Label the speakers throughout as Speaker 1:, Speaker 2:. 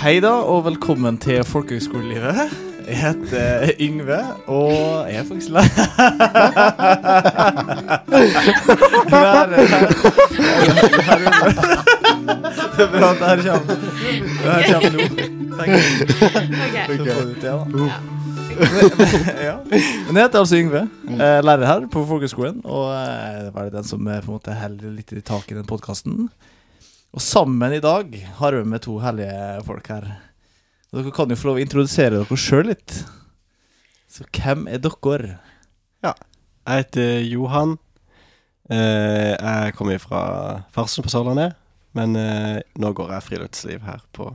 Speaker 1: Hei da, og velkommen til Folkehøgskolelivet. Jeg heter Yngve, og jeg er faktisk lærer Lærer her. Det er bra at det her kommer. Det her kommer nå. Jeg. Så får du til, da. ja. Men jeg heter altså Yngve, eh, lærer her på folkehøgskolen. Og eh, det var den som eh, på en måte holder litt i tak i den podkasten. Og sammen i dag har vi med to hellige folk her. Og dere kan jo få lov å introdusere dere sjøl litt. Så hvem er dere?
Speaker 2: Ja, Jeg heter Johan. Eh, jeg kommer fra Farsund på Sørlandet, men eh, nå går jeg friluftsliv her på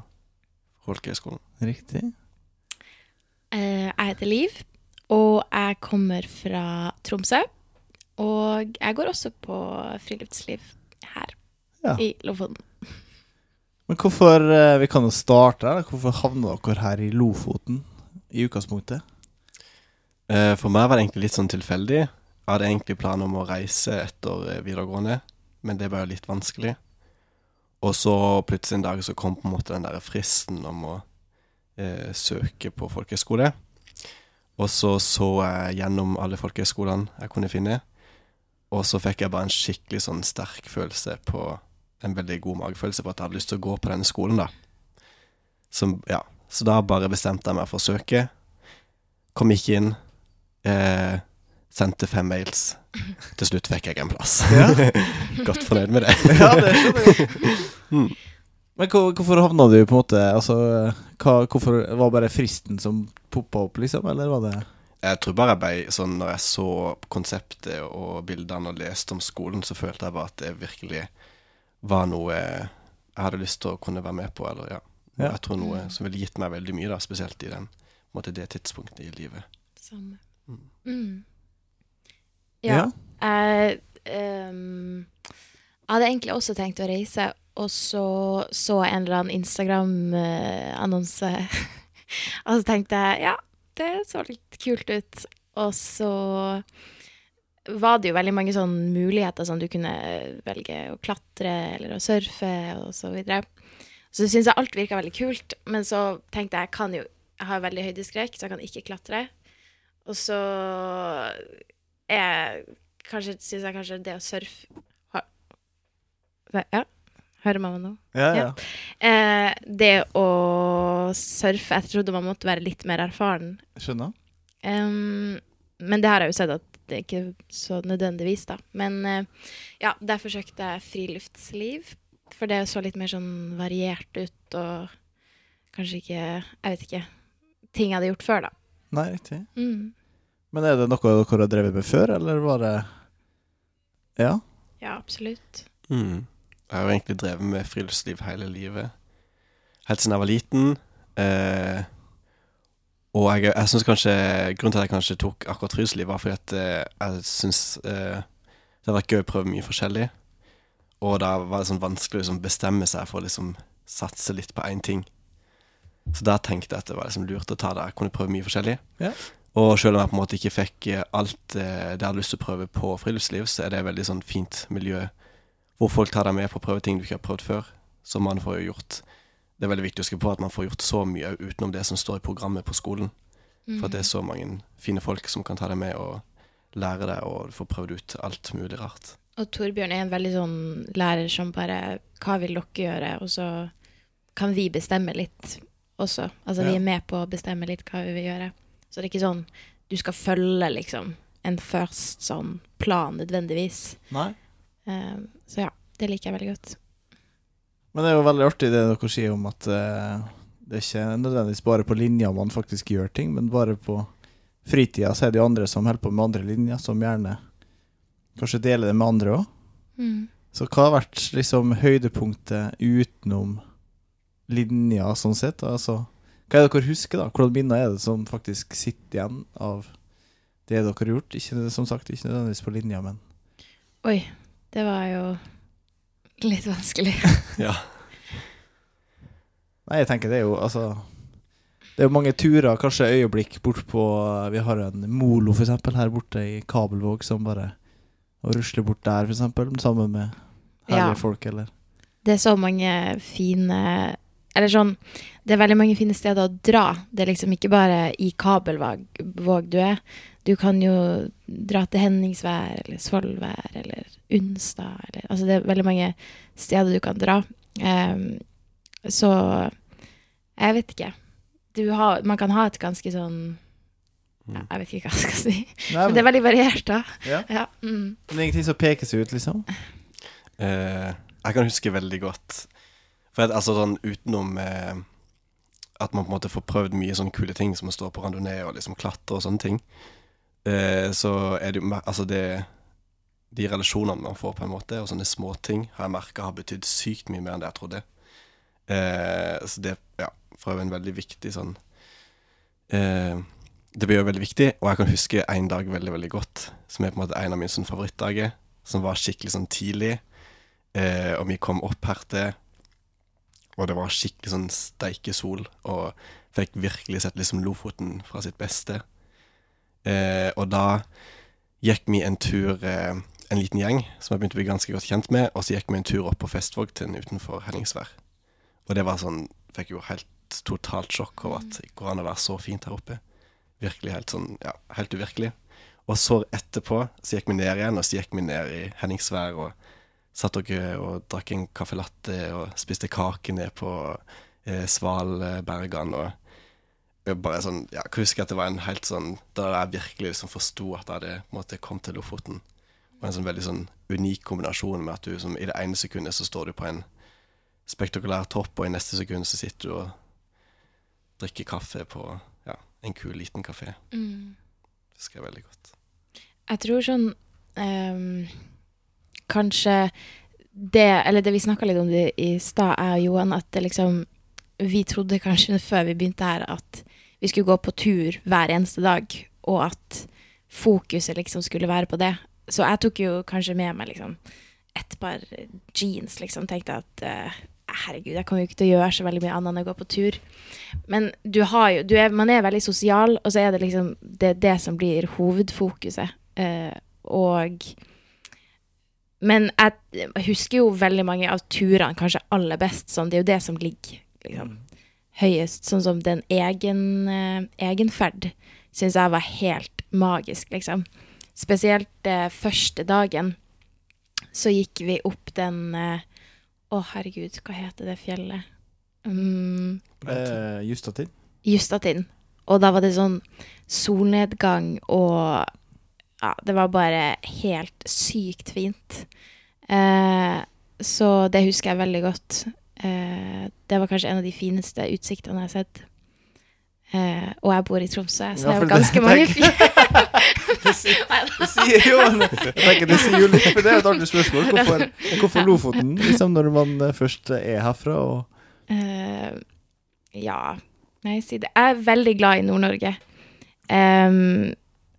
Speaker 2: Folkehøgskolen.
Speaker 1: Riktig.
Speaker 3: Eh, jeg heter Liv, og jeg kommer fra Tromsø. Og jeg går også på friluftsliv her
Speaker 1: Ja.
Speaker 3: i Lofoten.
Speaker 1: Men hvorfor eh, Vi kan jo starte her. Hvorfor havna dere her i Lofoten i utgangspunktet?
Speaker 2: Eh, for meg var det egentlig litt sånn tilfeldig. Jeg hadde egentlig planer om å reise etter eh, videregående, men det var jo litt vanskelig. Og så plutselig en dag så kom på en måte den der fristen om å eh, søke på folkehøyskole. Og så så jeg gjennom alle folkehøyskolene jeg kunne finne, og så fikk jeg bare en skikkelig sånn sterk følelse på En veldig god magefølelse på at jeg hadde lyst til å gå på denne skolen, da. Som, ja. Så da bare bestemte jeg meg for å søke. Kom ikke inn. Eh, sendte fem mails. Til slutt fikk jeg en plass.
Speaker 1: Ja.
Speaker 2: Godt fornøyd med det.
Speaker 1: ja, det skjønner jeg.
Speaker 2: Mm.
Speaker 1: Men hvor, hvorfor havna du på en måte Altså, hva, hvorfor Var bare fristen som poppa opp, liksom? Eller var det
Speaker 2: Jeg tror bare jeg ble sånn Når jeg så konseptet og bildene og leste om skolen, så følte jeg bare at det virkelig var noe jeg hadde lyst til å kunne være med på. Eller ja.
Speaker 1: Ja.
Speaker 2: Jeg tror noe som ville gitt meg veldig mye, da, spesielt i den, måte, det tidspunktet i livet.
Speaker 3: Samme.
Speaker 2: Mm.
Speaker 3: Mm. Ja. Jeg um, jeg hadde egentlig også tenkt å reise, og så så jeg en eller annen Instagram-annonse. og så tenkte jeg ja, det så litt kult ut. Og så var det jo veldig mange sånne muligheter, sånn du kunne velge å klatre eller å surfe og så videre. Så syns jeg alt virka veldig kult, men så tenkte jeg jeg kan jo Jeg har veldig høydeskrekk, så jeg kan ikke klatre. Og så er kanskje, syns jeg kanskje det å surfe har, Ja, hører man meg nå?
Speaker 1: Ja, ja.
Speaker 3: Eh, det å surfe Jeg trodde man måtte være litt mer erfaren.
Speaker 1: Skjønner.
Speaker 3: Um, men det har jeg jo sett at det er ikke så nødvendigvis, da. Men eh, ja, derfor søkte jeg friluftsliv. For det så litt mer sånn variert ut, og kanskje ikke Jeg vet ikke. Ting jeg hadde gjort før, da.
Speaker 1: Nei, riktig.
Speaker 3: Mm.
Speaker 1: Men er det noe dere har drevet med før, eller var det Ja?
Speaker 3: Ja, absolutt.
Speaker 2: Mm. Jeg har egentlig drevet med friluftsliv hele livet. Helt siden jeg var liten. Eh, og jeg, jeg synes kanskje Grunnen til at jeg kanskje tok akkurat friluftsliv, var fordi at eh, jeg syns eh, det har vært gøy å prøve mye forskjellig. Og da var det sånn vanskelig å liksom bestemme seg for å liksom satse litt på én ting. Så da tenkte jeg at det var liksom lurt å ta det. Jeg kunne prøve mye forskjellig.
Speaker 1: Ja.
Speaker 2: Og selv om jeg på en måte ikke fikk eh, alt det jeg hadde lyst til å prøve på friluftsliv, så er det et veldig sånn fint miljø hvor folk tar deg med på å prøve ting du ikke har prøvd før. Så man får jo gjort Det er veldig viktig å huske på at man får gjort så mye utenom det som står i programmet på skolen. For at det er så mange fine folk som kan ta deg med og lære deg, og du får prøvd ut alt mulig rart.
Speaker 3: Og Torbjørn er en veldig sånn lærer som bare Hva vil dere gjøre? Og så kan vi bestemme litt også. Altså vi er med på å bestemme litt hva vi vil gjøre. Så det er ikke sånn du skal følge liksom en først sånn plan nødvendigvis.
Speaker 1: Nei.
Speaker 3: Um, så ja, det liker jeg veldig godt.
Speaker 1: Men det er jo veldig artig det dere sier om at uh, det er ikke nødvendigvis bare på linja man faktisk gjør ting, men bare på fritida så er det jo andre som holder på med andre linjer, som gjerne kanskje deler det med andre òg.
Speaker 3: Mm.
Speaker 1: Så hva har vært liksom høydepunktet utenom linja, sånn sett? Altså, hva er det dere husker, da? Hvilke minner er det som faktisk sitter igjen av det dere har gjort? Ikke, som sagt, ikke nødvendigvis på linja, men
Speaker 3: Oi, det var jo litt vanskelig.
Speaker 2: Ja.
Speaker 1: Nei, jeg tenker det er jo altså Det er jo mange turer, kanskje øyeblikk bort på Vi har en Molo for eksempel her borte i Kabelvåg som bare Å rusle bort der, f.eks., sammen med herlige
Speaker 3: Ja.
Speaker 1: folk, eller
Speaker 3: det er så mange fine Eller sånn Det er veldig mange fine steder å dra. Det er liksom ikke bare i Kabelvåg du er. Du kan jo dra til Henningsvær eller Svolvær eller Unstad eller Altså det er veldig mange steder du kan dra. Um, så jeg vet ikke. Har, man kan ha et ganske sånn ja, mm. jeg vet ikke hva jeg skal si. Nei, men, men, det er veldig variert, da. Ja.
Speaker 1: Ja, mm. Men det er ingenting som peker seg ut, liksom?
Speaker 2: Uh, jeg kan huske veldig godt For at, altså sånn utenom uh, at man på en måte får prøvd mye sånne kule ting som å stå på randonee og liksom klatre og sånne ting, uh, så er det jo Altså det De relasjonene man får, på en måte, og sånne småting, har jeg merka har betydd sykt mye mer enn det jeg trodde. så det, ja, for en veldig viktig sånn det blir jo veldig viktig, og jeg kan huske en dag veldig veldig godt, som er på en måte en av mine sånn favorittdager, som var skikkelig sånn tidlig. Eh, og vi kom opp her til, og det var skikkelig sånn steikesol, og fikk virkelig sett liksom Lofoten fra sitt beste. Eh, og da gikk vi en tur, eh, en liten gjeng som jeg begynte å bli ganske godt kjent med, og så gikk vi en tur opp på Festvågtind utenfor Henningsvær. Og det var sånn Fikk jo helt totalt sjokk over at det går an å være så fint her oppe virkelig helt sånn, ja, helt uvirkelig. Og så etterpå så gikk vi ned igjen, og så gikk vi ned i Henningsvær og satt og, og drakk en caffè latte og spiste kake ned på eh, Svalbergene. og jeg bare sånn, ja, jeg husker at det var en helt sånn Da jeg virkelig liksom forsto at jeg hadde måte kommet til Lofoten. Og en sånn veldig sånn unik kombinasjon med at du som i det ene sekundet så står du på en spektakulær topp, og i neste sekund så sitter du og drikker kaffe på en kul, liten kafé. Mm. Det husker jeg veldig godt.
Speaker 3: Jeg tror sånn um, Kanskje det Eller det vi snakka litt om det i stad, jeg og Johan, at det liksom Vi trodde kanskje før vi begynte her, at vi skulle gå på tur hver eneste dag, og at fokuset liksom skulle være på det. Så jeg tok jo kanskje med meg liksom et par jeans, liksom. Tenkte at uh, herregud, jeg kommer jo ikke til å gjøre så veldig mye annet enn å gå på tur. Men du har jo du er, Man er veldig sosial, og så er det liksom det, det som blir hovedfokuset. Uh, og Men jeg, husker jo veldig mange av turene kanskje aller best sånn. Det er jo det som ligger liksom, høyest. Sånn som den egen, uh, egenferd syns jeg var helt magisk, liksom. Spesielt eh, første dagen så gikk vi opp den eh, å, herregud, hva heter det fjellet?
Speaker 1: Mm. eh, Justatin.
Speaker 3: Justatin. Og da var det sånn solnedgang og Ja, det var bare helt sykt fint. Eh, så det husker jeg veldig godt. Eh, det var kanskje en av de fineste utsiktene jeg har sett. Eh, og jeg bor i Tromsø, så det er jo ganske mange fjell.
Speaker 1: det, sier, jo Jeg tenker det sier jo litt, for det er et artig spørsmål. Hvorfor, hvorfor Lofoten, liksom, når man eh, først er herfra? Og... Eh,
Speaker 3: ja, nei, si det. Jeg er veldig glad i Nord-Norge. Um,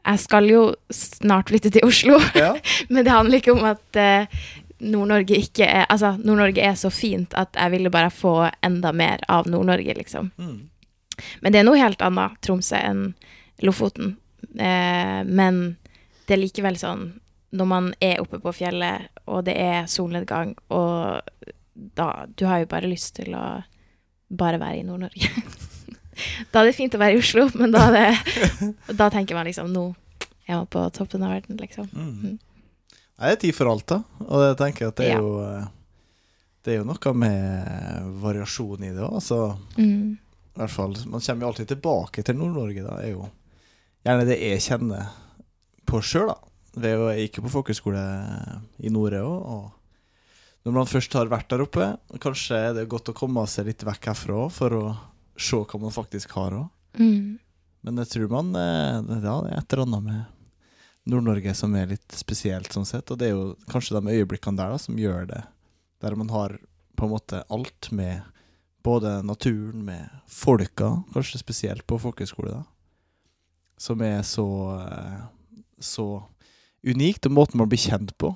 Speaker 3: jeg skal jo snart flytte til Oslo, ja. men det handler ikke om at uh, Nord-Norge ikke er Altså, Nord-Norge er så fint at jeg ville bare få enda mer av Nord-Norge, liksom. Mm. Men det er noe helt annet, Tromsø, enn Lofoten. Eh, men det er likevel sånn når man er oppe på fjellet, og det er solnedgang, og da Du har jo bare lyst til å bare være i Nord-Norge. da er det fint å være i Oslo, men da, det, da tenker man liksom Nå er man på toppen av verden, liksom. Mm.
Speaker 1: Mm. Det er tid for alt, da. Og jeg tenker at det er ja. jo eh, Det er jo noe med variasjon i det òg, altså. Mm i hvert fall, Man kommer jo alltid tilbake til Nord-Norge. da, er jo gjerne det jeg kjenner på sjøl. Jeg gikk jo på folkehøyskole i Nore òg. Og når man først har vært der oppe, kanskje er det godt å komme seg litt vekk herfra for å se hva man faktisk har òg. Mm. Men jeg tror man eh, ja, det er et eller annet med Nord-Norge som er litt spesielt, sånn sett. Og det er jo kanskje de øyeblikkene der da, som gjør det. Der man har på en måte alt med både naturen med folka, kanskje spesielt på folkehøyskole, da, som er så, eh, så unikt, og måten man blir kjent på.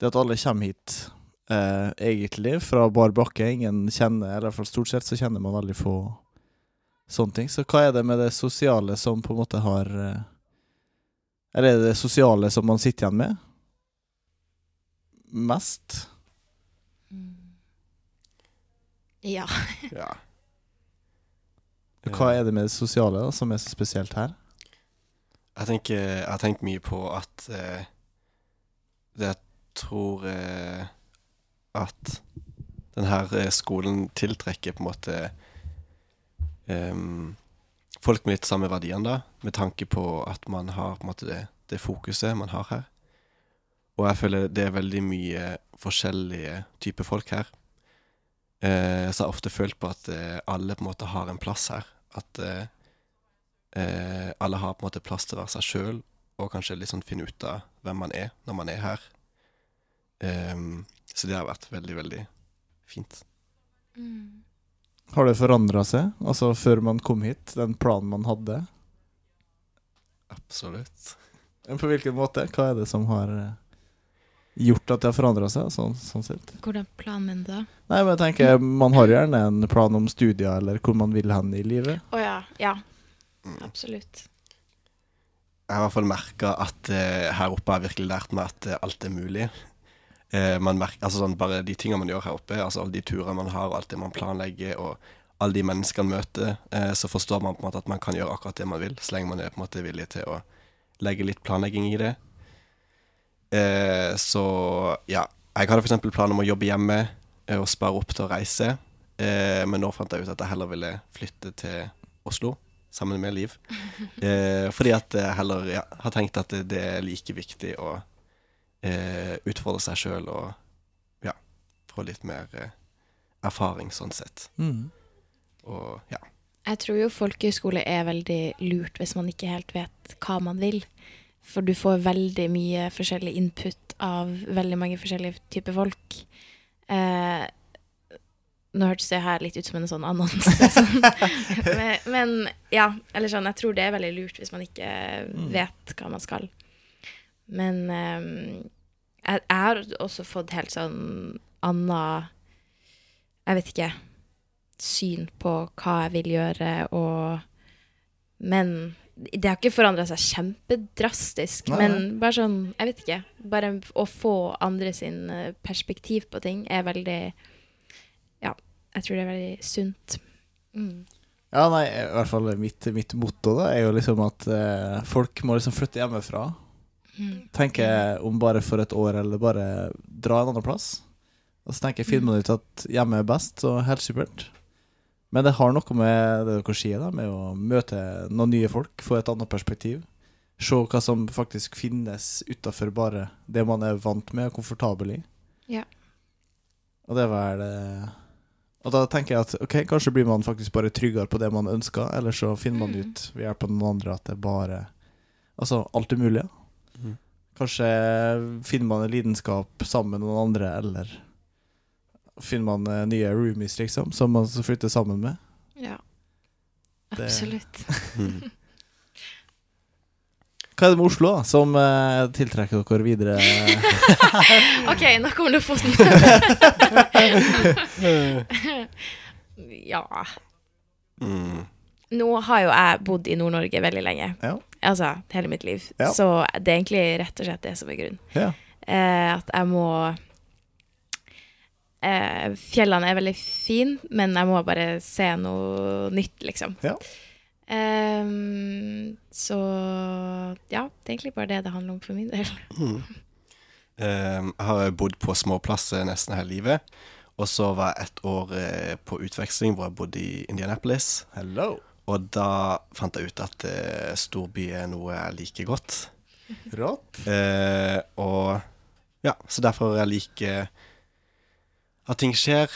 Speaker 1: Det at alle kommer hit eh, egentlig fra bar bakke. Ingen kjenner, eller i hvert fall stort sett så kjenner man veldig få sånne ting. Så hva er det med det sosiale som på en måte har eh, Eller er det det sosiale som man sitter igjen med? Mest?
Speaker 3: Ja.
Speaker 2: Ja.
Speaker 1: Hva er det med det sosiale da, som er så spesielt her?
Speaker 2: Jeg, tenker, jeg har tenkt mye på at eh, det jeg tror eh, at denne eh, skolen tiltrekker på en måte em, folk med litt samme verdiene, da, med tanke på at man har på en måte det, det fokuset man har her. Og jeg føler det er veldig mye forskjellige typer folk her. Eh, så jeg har ofte følt på at eh, alle på en måte har en plass her. At eh, eh, alle har på en måte plass til å være seg sjøl, og kanskje liksom finne ut av hvem man er når man er her. Em, så det har vært veldig, veldig fint.
Speaker 3: Mm.
Speaker 1: Har det forandra seg, altså før man kom hit, den planen man hadde?
Speaker 2: Absolutt.
Speaker 1: Men På hvilken måte? Hva er det som har eh, gjort at det har forandra seg, sånn, sånn sett?
Speaker 3: Hvordan planen da?
Speaker 1: Nei, men jeg tenker, Man har gjerne en plan om studier, eller hvor man vil hen i livet.
Speaker 3: Å ja. Ja,
Speaker 2: Mm.
Speaker 3: absolutt.
Speaker 2: Jeg har i hvert fall merka at uh, her oppe har jeg virkelig lært meg at uh, alt er mulig. Eh, man merker, altså sånn, bare de tingene man gjør her oppe, altså alle de turene man har, og alt det man planlegger, og alle de menneskene man møter, eh, så forstår man på en måte at man kan gjøre akkurat det man vil, så lenge man er på en måte villig til å legge litt planlegging i det. Eh, så ja, jeg hadde f.eks. planer om å jobbe hjemme eh, og spare opp til å reise, eh, men nå fant jeg ut at jeg heller ville flytte til Oslo sammen med Liv. Eh, fordi at jeg heller ja, har tenkt at det, det er like viktig å eh, utfordre seg sjøl og ja, få litt mer eh, erfaring sånn sett.
Speaker 1: Mm.
Speaker 2: Og ja.
Speaker 3: Jeg tror jo folkehøyskole er veldig lurt hvis man ikke helt vet hva man vil. For du får veldig mye forskjellig input av veldig mange forskjellige typer folk. Eh, nå hørtes det her litt ut som en sånn annonse. Sånn. men, men ja, eller sånn, jeg tror det er veldig lurt hvis man ikke vet hva man skal. Men eh, jeg, jeg har også fått helt sånn anna Jeg vet ikke syn på hva jeg vil gjøre, og Men det har ikke forandra seg kjempedrastisk,
Speaker 1: Nei,
Speaker 3: men bare sånn Jeg vet ikke. Bare å få andre sin eh, perspektiv på ting er veldig Ja, jeg tror det er veldig sunt. Mm.
Speaker 1: Ja, nei, i hvert fall mitt, mitt motto da er jo liksom at eh, folk må liksom flytte hjemmefra.
Speaker 3: Mm.
Speaker 1: Tenker om bare for et år, eller bare dra en annen plass. Og så tenker jeg filmen ut at hjemme er best, og helt supert. Men det har noe med det dere sier, da, med å møte noen nye folk, få et annet perspektiv. Se hva som faktisk finnes utafor bare det man er vant med og komfortabel i.
Speaker 3: Ja.
Speaker 1: Og det var det Og da tenker jeg at ok, kanskje blir man faktisk bare tryggere på det man ønsker, eller så finner man
Speaker 3: Mm.
Speaker 1: ut ved hjelp av noen andre at det bare Altså, alt er mulig. ja. Kanskje finner man en lidenskap sammen med noen andre, eller finner man eh, nye roomies, liksom, som man så flytter sammen med.
Speaker 3: ja. Absolutt.
Speaker 1: Hva er det med Oslo da, som uh, tiltrekker dere videre?
Speaker 3: OK, nok om Lofoten. ja.
Speaker 2: Mm.
Speaker 3: Nå har jo jeg bodd i Nord-Norge veldig lenge.
Speaker 1: Ja.
Speaker 3: Altså hele mitt liv.
Speaker 1: Ja.
Speaker 3: Så det er egentlig rett og slett det som er grunnen.
Speaker 1: Ja.
Speaker 3: Eh, at jeg må eh, Fjellene er veldig fine, men jeg må bare se noe nytt, liksom.
Speaker 1: Ja.
Speaker 3: Ehm, så ja, det er egentlig bare det det handler om for min del.
Speaker 2: Mm. Um, jeg har bodd på småplasser nesten hele livet. Og så var jeg et år eh, på utveksling hvor jeg bodde i Indianapolis.
Speaker 1: Hello.
Speaker 2: Og da fant jeg ut at eh, storby er noe jeg liker godt.
Speaker 1: Rått.
Speaker 2: Eh, og ja, så derfor jeg liker at ting skjer.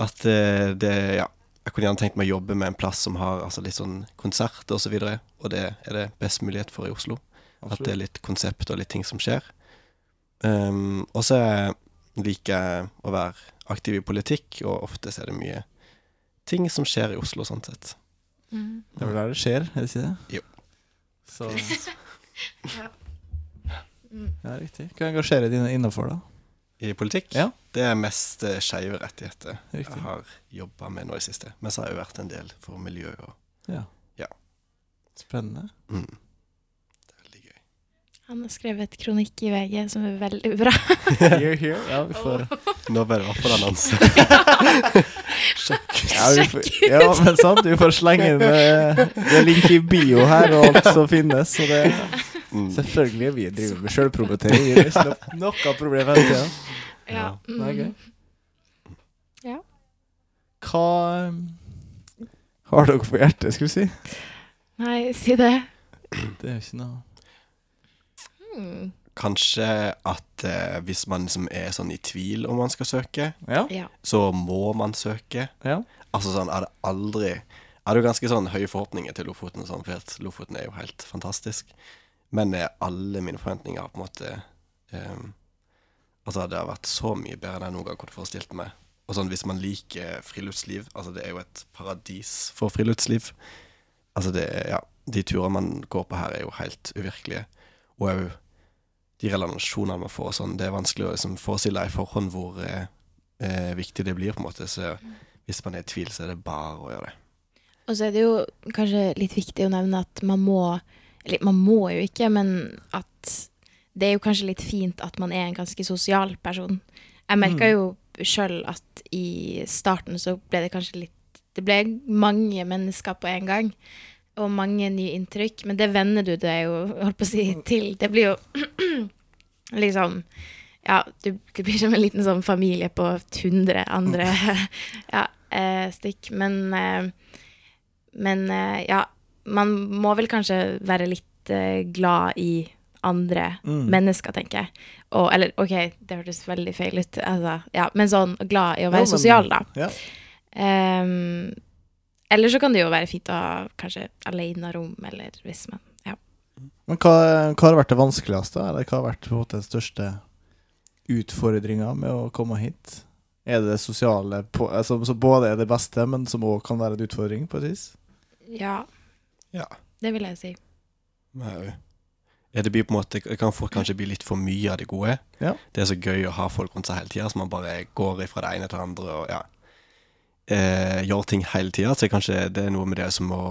Speaker 2: At eh, det Ja, jeg kunne gjerne tenkt meg å jobbe med en plass som har altså, litt sånn konsert osv. Og, så videre, og det er det best mulighet for i Oslo. At det er litt konsept og litt ting som skjer. Um, og så liker jeg å være aktiv i politikk, og ofte er det mye ting som skjer i Oslo, sånn sett.
Speaker 3: Mm.
Speaker 1: Det er vel der det skjer, er det ikke det?
Speaker 2: Jo.
Speaker 1: Så
Speaker 3: Ja.
Speaker 1: Ja, riktig. Hva engasjerer dine innafor, da?
Speaker 2: I politikk
Speaker 1: Ja.
Speaker 2: det er mest uh, skeive rettigheter
Speaker 1: Riktig.
Speaker 2: jeg har jobba med nå i siste. Men så har jeg jo vært en del for miljø og
Speaker 1: Ja.
Speaker 2: Ja.
Speaker 1: Spennende.
Speaker 2: mm. Det er veldig gøy.
Speaker 3: Han har skrevet kronikk i VG som er veldig bra.
Speaker 1: Here, here. Ja, vi får
Speaker 2: Nå bare det i hvert fall annonse.
Speaker 1: ja, vi får, ja, men sant, vi får slenge inn det, Det er link i bio her og alt som finnes. Så det
Speaker 2: Mm.
Speaker 1: Selvfølgelig vi driver med sjølpromotering. Det er ikke no- noe problem hele tida.
Speaker 3: Ja.
Speaker 1: Det er gøy.
Speaker 3: mm. Ja.
Speaker 1: Hva um, har dere på hjertet, skulle vi si?
Speaker 3: Nei, si det.
Speaker 1: Det er jo ikke noe
Speaker 3: Mm.
Speaker 2: Kanskje at eh, hvis man liksom er sånn i tvil om man skal søke,
Speaker 1: Ja.
Speaker 3: Ja.
Speaker 2: så må man søke.
Speaker 1: ja.
Speaker 2: Altså sånn, jeg hadde aldri Jeg hadde jo ganske sånn høye forhåpninger til Lofoten, og sånn, for at Lofoten er jo helt fantastisk. Men eh, alle mine forventninger har på en måte eh, Altså, det har vært så mye bedre enn jeg noen gang kunne forestilt meg. Og sånn, hvis man liker friluftsliv Altså, det er jo et paradis for friluftsliv. Altså, det er Ja, de turene man går på her, er jo helt uvirkelige. Og òg de relasjonene man får sånn, det er vanskelig å liksom, forestille i forhånd hvor eh, eh, viktig det blir, på en måte. Så hvis man er i tvil, så er det bare å gjøre det.
Speaker 3: Og så er det jo kanskje litt viktig å nevne at man må Eller man må jo ikke, men at det er jo kanskje litt fint at man er en ganske sosial person. Jeg merka
Speaker 1: Mm.
Speaker 3: jo sjøl at i starten så ble det kanskje litt Det ble mange mennesker på en gang. Og mange nye inntrykk. Men det venner du deg jo holdt på å si, til. Det blir jo liksom Ja, du, du, blir som en liten sånn familie på 100 andre ja, eh, stikk. Men eh, men eh, ja, man må vel kanskje være litt eh, glad i andre
Speaker 1: Mm.
Speaker 3: mennesker, tenker jeg. Og, eller OK, det hørtes veldig feil ut, altså, ja, men sånn glad i å
Speaker 1: Ja,
Speaker 3: være
Speaker 1: men-
Speaker 3: sosial, da.
Speaker 1: Ja.
Speaker 3: Ehm, eller så kan det jo være fint å ha kanskje alenerom, eller hvis man Ja.
Speaker 1: Men hva, hva har vært det vanskeligste, eller hva har vært måte den største utfordringa med å komme hit? Er det det sosiale på, altså, som både er det beste, men som òg kan være en utfordring, på et vis?
Speaker 3: ja.
Speaker 2: Ja.
Speaker 3: Det vil jeg si.
Speaker 2: Nei. ja, det blir på en måte Det kan fort kanskje bli litt for mye av det gode.
Speaker 1: Ja.
Speaker 2: Det er så gøy å ha folk rundt seg hele tida, så man bare går fra det ene til det andre og ja. Eh, gjør ting hele tida. Så kanskje det er noe med det som å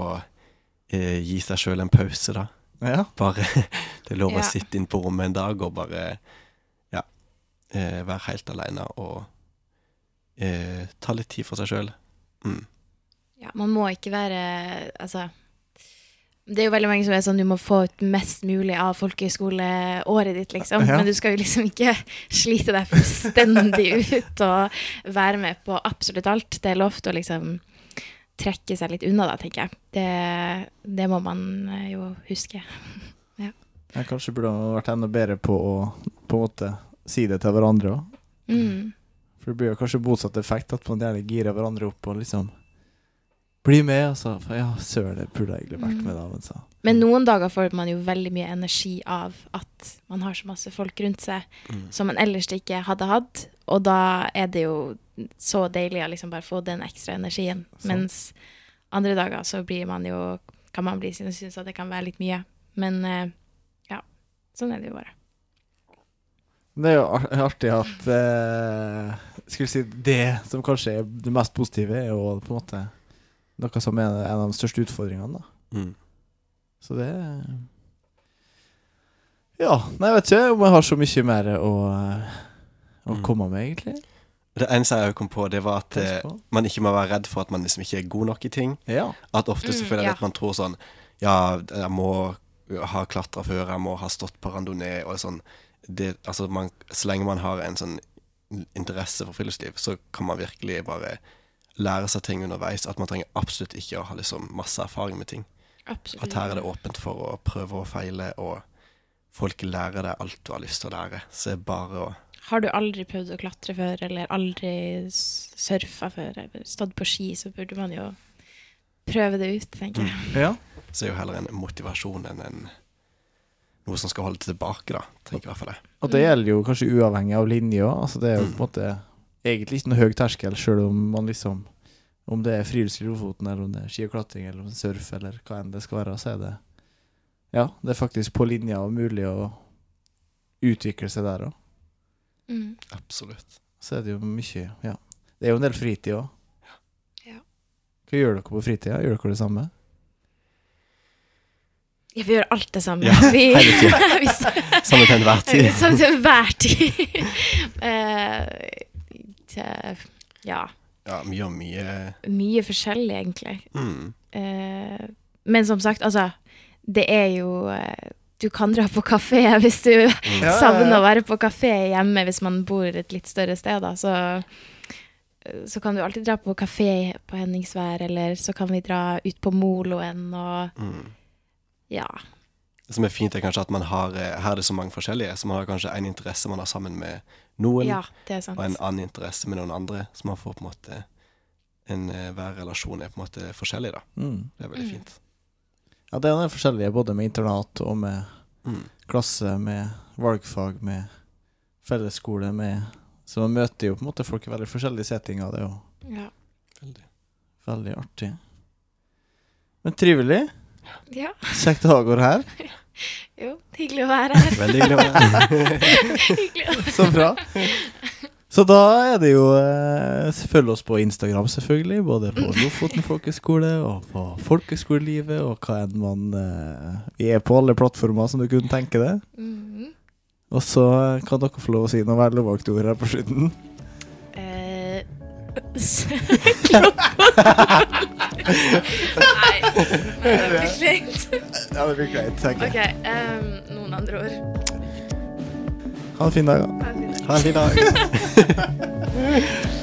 Speaker 2: eh, gi seg sjøl en pause, da.
Speaker 1: Ja.
Speaker 2: Bare Det er lov å
Speaker 3: Ja.
Speaker 2: sitte inn på rommet en dag og bare ja, eh, være helt aleine og eh, ta litt tid for seg sjøl. Mm.
Speaker 3: Ja, man må ikke være Altså Det er jo veldig mange som er sånn du må få ut mest mulig av folkehøyskoleåret ditt, liksom.
Speaker 1: Ja.
Speaker 3: Men du skal jo liksom ikke slite deg fullstendig ut og være med på absolutt alt. Det er lov til å liksom trekke seg litt unna da, tenker jeg. Det, det må man eh, jo huske.
Speaker 1: Jeg kanskje burde vært enda bedre på å på en måte si det til hverandre òg.
Speaker 3: Mm.
Speaker 1: For det blir jo kanskje motsatt effekt, at man gjerne girer hverandre opp og liksom Bli med, altså. For ja, søren, jeg burde egentlig vært
Speaker 3: Mm.
Speaker 1: med, da. Men så
Speaker 3: Men noen dager får man jo veldig mye energi av at man har så masse folk rundt seg
Speaker 2: Mm.
Speaker 3: som man ellers ikke hadde hatt. Og da er det jo så deilig å liksom bare få den ekstra energien.
Speaker 1: Så.
Speaker 3: Mens andre dager så blir man jo kan man bli sin og synes at det kan være litt mye. Men eh, ja, sånn er det jo bare.
Speaker 1: Det er jo artig at eh, Skulle si det som kanskje er det mest positive, er jo på en måte noe som er en av de største utfordringene, da.
Speaker 2: Mm.
Speaker 1: Så det Ja, nei, jeg vet ikke om jeg har så mye mer å, eh, å
Speaker 2: Mm.
Speaker 1: komme med, egentlig.
Speaker 2: Det eneste jeg kom på, det var at eh,
Speaker 1: på.
Speaker 2: man ikke må være redd for at man liksom ikke er god nok i ting.
Speaker 1: Ja.
Speaker 2: At ofte så
Speaker 3: Mm,
Speaker 2: føler jeg
Speaker 3: ja.
Speaker 2: at man tror sånn Ja, jeg må ha klatra før, jeg må ha stått på randonee og sånn. Det, altså man, så lenge man har en sånn interesse for friluftsliv, så kan man virkelig bare lære seg ting underveis. At man trenger absolutt ikke å ha liksom masse erfaring med ting.
Speaker 3: Absolutt.
Speaker 2: At her er det åpent for å prøve og feile, og folk lærer deg alt du har lyst til å lære. Så det er bare å
Speaker 3: Har du aldri prøvd å klatre før, eller aldri surfa før, eller stått på ski, så burde man jo prøve det ut, tenker jeg.
Speaker 1: ja.
Speaker 2: Så er jo heller en motivasjon enn en noe som skal holde tilbake, da. Tenker i hvert fall det.
Speaker 1: Og det gjelder jo kanskje uavhengig av linje òg. Altså, det er jo
Speaker 2: Mm.
Speaker 1: på en måte egentlig ikke noe høy terskel, sjøl om man liksom Om det er friluftsliv i Lofoten, eller om det er ski og klatring, eller om det er surf, eller hva enn det skal være, så er det Ja, det er faktisk på linja og mulig å utvikle seg der òg.
Speaker 3: Mm.
Speaker 2: Absolutt.
Speaker 1: Så er det jo mye Ja. Det er jo en del fritid òg.
Speaker 3: Ja.
Speaker 1: Hva gjør dere på fritida? Gjør dere det samme?
Speaker 3: Ja, vi gjør alt det samme.
Speaker 2: Ja,
Speaker 3: vi, vi
Speaker 2: samme til enhver tid.
Speaker 3: samme til enhver tid. Eh, til- ja.
Speaker 2: Ja, mye og mye
Speaker 3: Mye forskjellig, egentlig.
Speaker 2: mm.
Speaker 3: Eh, men som sagt, altså Det er jo eh, Du kan dra på kafé hvis du
Speaker 1: Ja, ja,
Speaker 3: savner
Speaker 1: ja.
Speaker 3: å være på kafé hjemme hvis man bor et litt større sted, da. Så, så kan du alltid dra på kafé på Henningsvær, eller så kan vi dra ut på Moloen og
Speaker 2: Mm.
Speaker 3: Ja.
Speaker 2: Det som er fint, er kanskje at man har eh, Her er det så mange forskjellige, så man har kanskje en interesse man har sammen med noen,
Speaker 3: Ja, det er sant.
Speaker 2: og en annen interesse med noen andre, så man får på en måte en, eh, Hver relasjon er på en måte forskjellig, da.
Speaker 1: Mm.
Speaker 2: Det er veldig
Speaker 3: Mm.
Speaker 2: fint.
Speaker 1: Ja, det er forskjellige, både med internat og med
Speaker 2: Mm.
Speaker 1: klasse, med valgfag, med fellesskole, med Så man møter jo på en måte folk i veldig forskjellige settinger. Det er jo
Speaker 3: Ja.
Speaker 2: Veldig.
Speaker 1: veldig artig. Men trivelig.
Speaker 3: Ja.
Speaker 1: Kjekt å ha dere her.
Speaker 3: Jo, hyggelig å være her.
Speaker 2: Veldig hyggelig å være her.
Speaker 1: Så bra. Så da er det jo eh, Følg oss på Instagram, selvfølgelig. Både på Lofoten folkeskole og på Folkeskolelivet og hva enn man eh, Vi er på alle plattformer som du kunne tenke deg.
Speaker 3: Mhm.
Speaker 1: Og så kan dere få lov å si noe velvalgte ord her på slutten.
Speaker 3: Eh, Nei, det blir kleint.
Speaker 1: Ja, det blir greit, tenker
Speaker 3: OK, ehm, noen andre ord.
Speaker 1: Ha en fin dag. da.
Speaker 3: Ha en fin dag.
Speaker 2: Ha en fin dag.